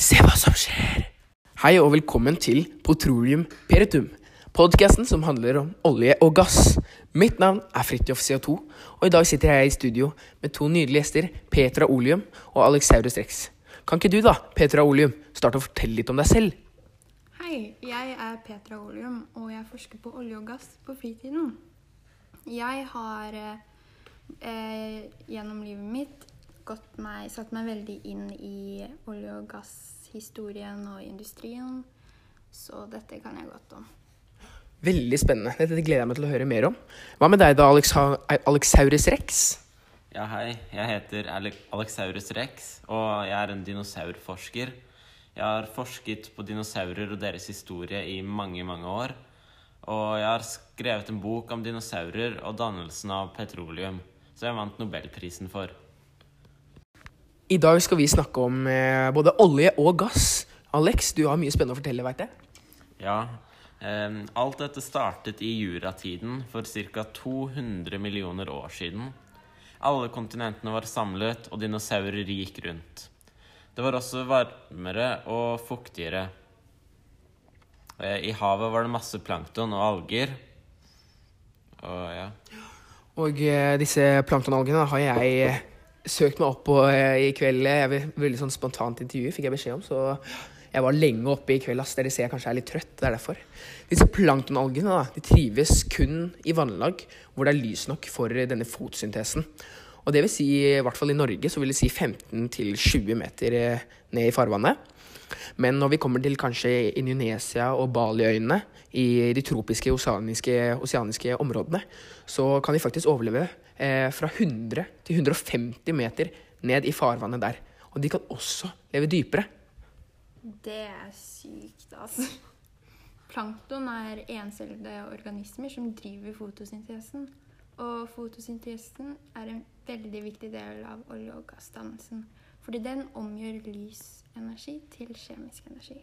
Se hva som skjer! Hei og velkommen til Petroleum Peritum. Podkasten som handler om olje og gass. Mitt navn er Fridtjof CO2, og i dag sitter jeg i studio med to nydelige gjester, Petra Olium og Alexaurus Rex. Kan ikke du da, Petra Olium, starte å fortelle litt om deg selv? Hei, jeg er Petra Olium, og jeg forsker på olje og gass på fritiden. Jeg har eh, eh, gjennom livet mitt meg, satt meg veldig inn i olje- og gasshistorien og industrien, så dette kan jeg godt om. Veldig spennende. Dette gleder jeg meg til å høre mer om. Hva med deg da, Alex Alexaurus Rex? Ja, hei. Jeg heter Ale Alexaurus rex, og jeg er en dinosaurforsker. Jeg har forsket på dinosaurer og deres historie i mange, mange år. Og jeg har skrevet en bok om dinosaurer og dannelsen av petroleum, som jeg vant nobelprisen for. I dag skal vi snakke om eh, både olje og gass. Alex, du har mye spennende å fortelle, veit jeg. Ja, Um, alt dette startet i juratiden for ca. 200 millioner år siden. Alle kontinentene var samlet, og dinosaurer gikk rundt. Det var også varmere og fuktigere. Eh, I havet var det masse plankton og alger. Og ja. Og eh, disse planktonalgene har jeg søkt meg opp på eh, i kveld. Jeg vil, veldig sånn spontant intervju fikk jeg beskjed om, så jeg var lenge oppe i kveld. ass. Dere ser jeg kanskje er litt trøtt. det er derfor. Disse planktonalgene da, de trives kun i vannlag hvor det er lys nok for denne fotosyntesen. Og det vil si, i hvert fall i Norge, så vil det si 15-20 meter eh, ned i farvannet. Men når vi kommer til kanskje Indonesia og Baliøyene, i de tropiske oseaniske, oseaniske områdene, så kan de faktisk overleve fra 100 til 150 meter ned i farvannet der. Og de kan også leve dypere. Det er sykt, altså. Plankton er encellede organismer som driver fotosyntesen. Og fotosyntesen er en veldig viktig del av olje- og gassdannelsen. Fordi den omgjør lysenergi til kjemisk energi.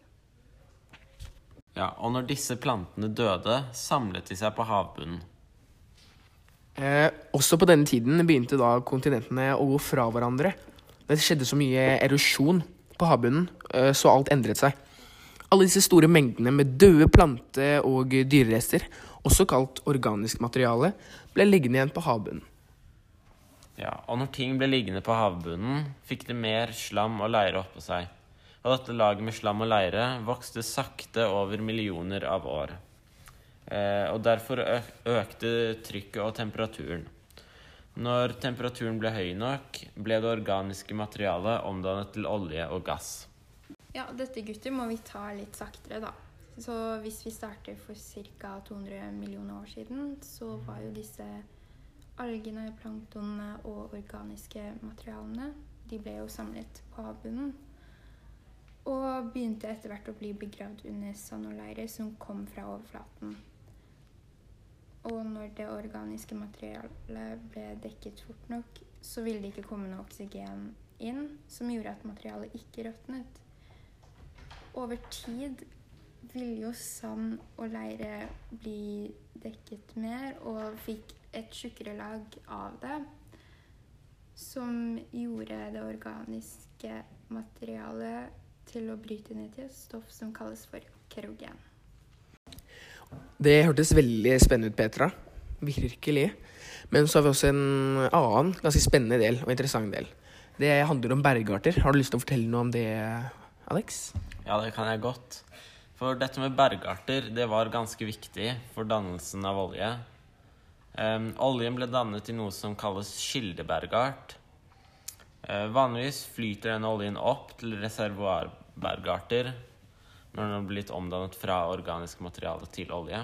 ja. Og når disse plantene døde, samlet de seg på havbunnen. Eh, også på denne tiden begynte da kontinentene å gå fra hverandre. Det skjedde så mye erosjon på havbunnen, eh, så alt endret seg. Alle disse store mengdene med døde plante- og dyrerester, også kalt organisk materiale, ble liggende igjen på havbunnen. Ja, og når ting ble liggende på havbunnen, fikk det mer slam og leire oppå seg. Og dette laget med slam og leire vokste sakte over millioner av år. Eh, og derfor økte trykket og temperaturen. Når temperaturen ble høy nok, ble det organiske materialet omdannet til olje og gass. Ja, dette gutter må vi ta litt saktere, da. Så hvis vi starter for ca. 200 millioner år siden, så var jo disse algene, planktonene og organiske materialene De ble jo samlet på havbunnen. Og begynte etter hvert å bli begravd under sanoleirer som kom fra overflaten. Og når det organiske materialet ble dekket fort nok, så ville det ikke komme noe oksygen inn, som gjorde at materialet ikke råtnet. Over tid ville jo sand og leire bli dekket mer og fikk et tjukkere lag av det, som gjorde det organiske materialet til å bryte ned til et stoff som kalles for kerogen. Det hørtes veldig spennende ut, Petra. Virkelig. Men så har vi også en annen ganske spennende del og interessant del. Det handler om bergarter. Har du lyst til å fortelle noe om det, Alex? Ja, det kan jeg godt. For dette med bergarter, det var ganske viktig for dannelsen av olje. Um, oljen ble dannet i noe som kalles kildebergart. Uh, vanligvis flyter denne oljen opp til reservoarbergarter når den har blitt omdannet fra organisk materiale til olje.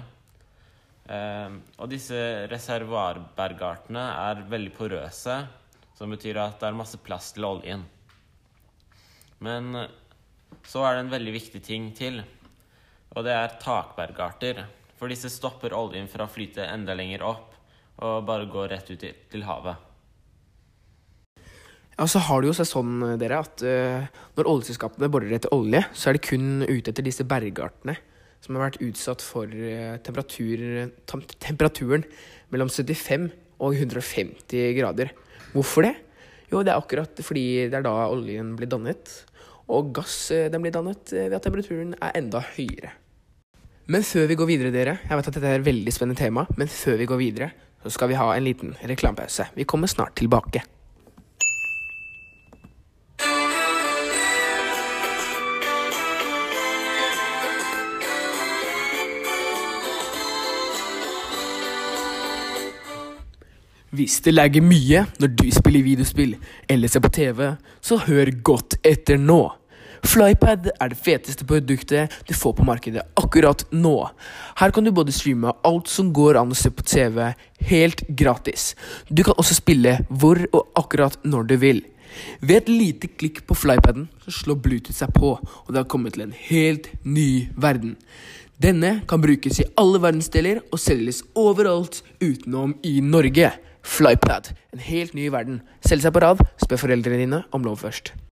Em, og disse reservoarbergartene er veldig porøse, som betyr at det er masse plass til oljen. Men eh, så er det en veldig viktig ting til, og det er takbergarter. For disse stopper oljen fra å flyte enda lenger opp og bare går rett ut til havet. Ja, så har det jo seg sånn, dere, at uh, når oljeselskapene borer etter olje, så er det kun ute etter disse bergartene som har vært utsatt for uh, temperatur, temperaturen mellom 75 og 150 grader. Hvorfor det? Jo, det er akkurat fordi det er da oljen blir dannet. Og gass uh, den blir dannet eh, ved at temperaturen er enda høyere. Men før vi går videre, dere, jeg vet at dette er et veldig spennende tema, men før vi går videre, så skal vi ha en liten reklamepause. Vi kommer snart tilbake. Hvis det legger mye når du spiller videospill eller ser på TV, så hør godt etter nå. Flypad er det feteste produktet du får på markedet akkurat nå. Her kan du både streame alt som går an å se på TV, helt gratis. Du kan også spille hvor og akkurat når du vil. Ved et lite klikk på flypaden så slår Bluetooth seg på, og det har kommet til en helt ny verden. Denne kan brukes i alle verdensdeler og selges overalt utenom i Norge. Flypad, en helt ny verden. Selg seg på rad, spør foreldrene dine om lov først.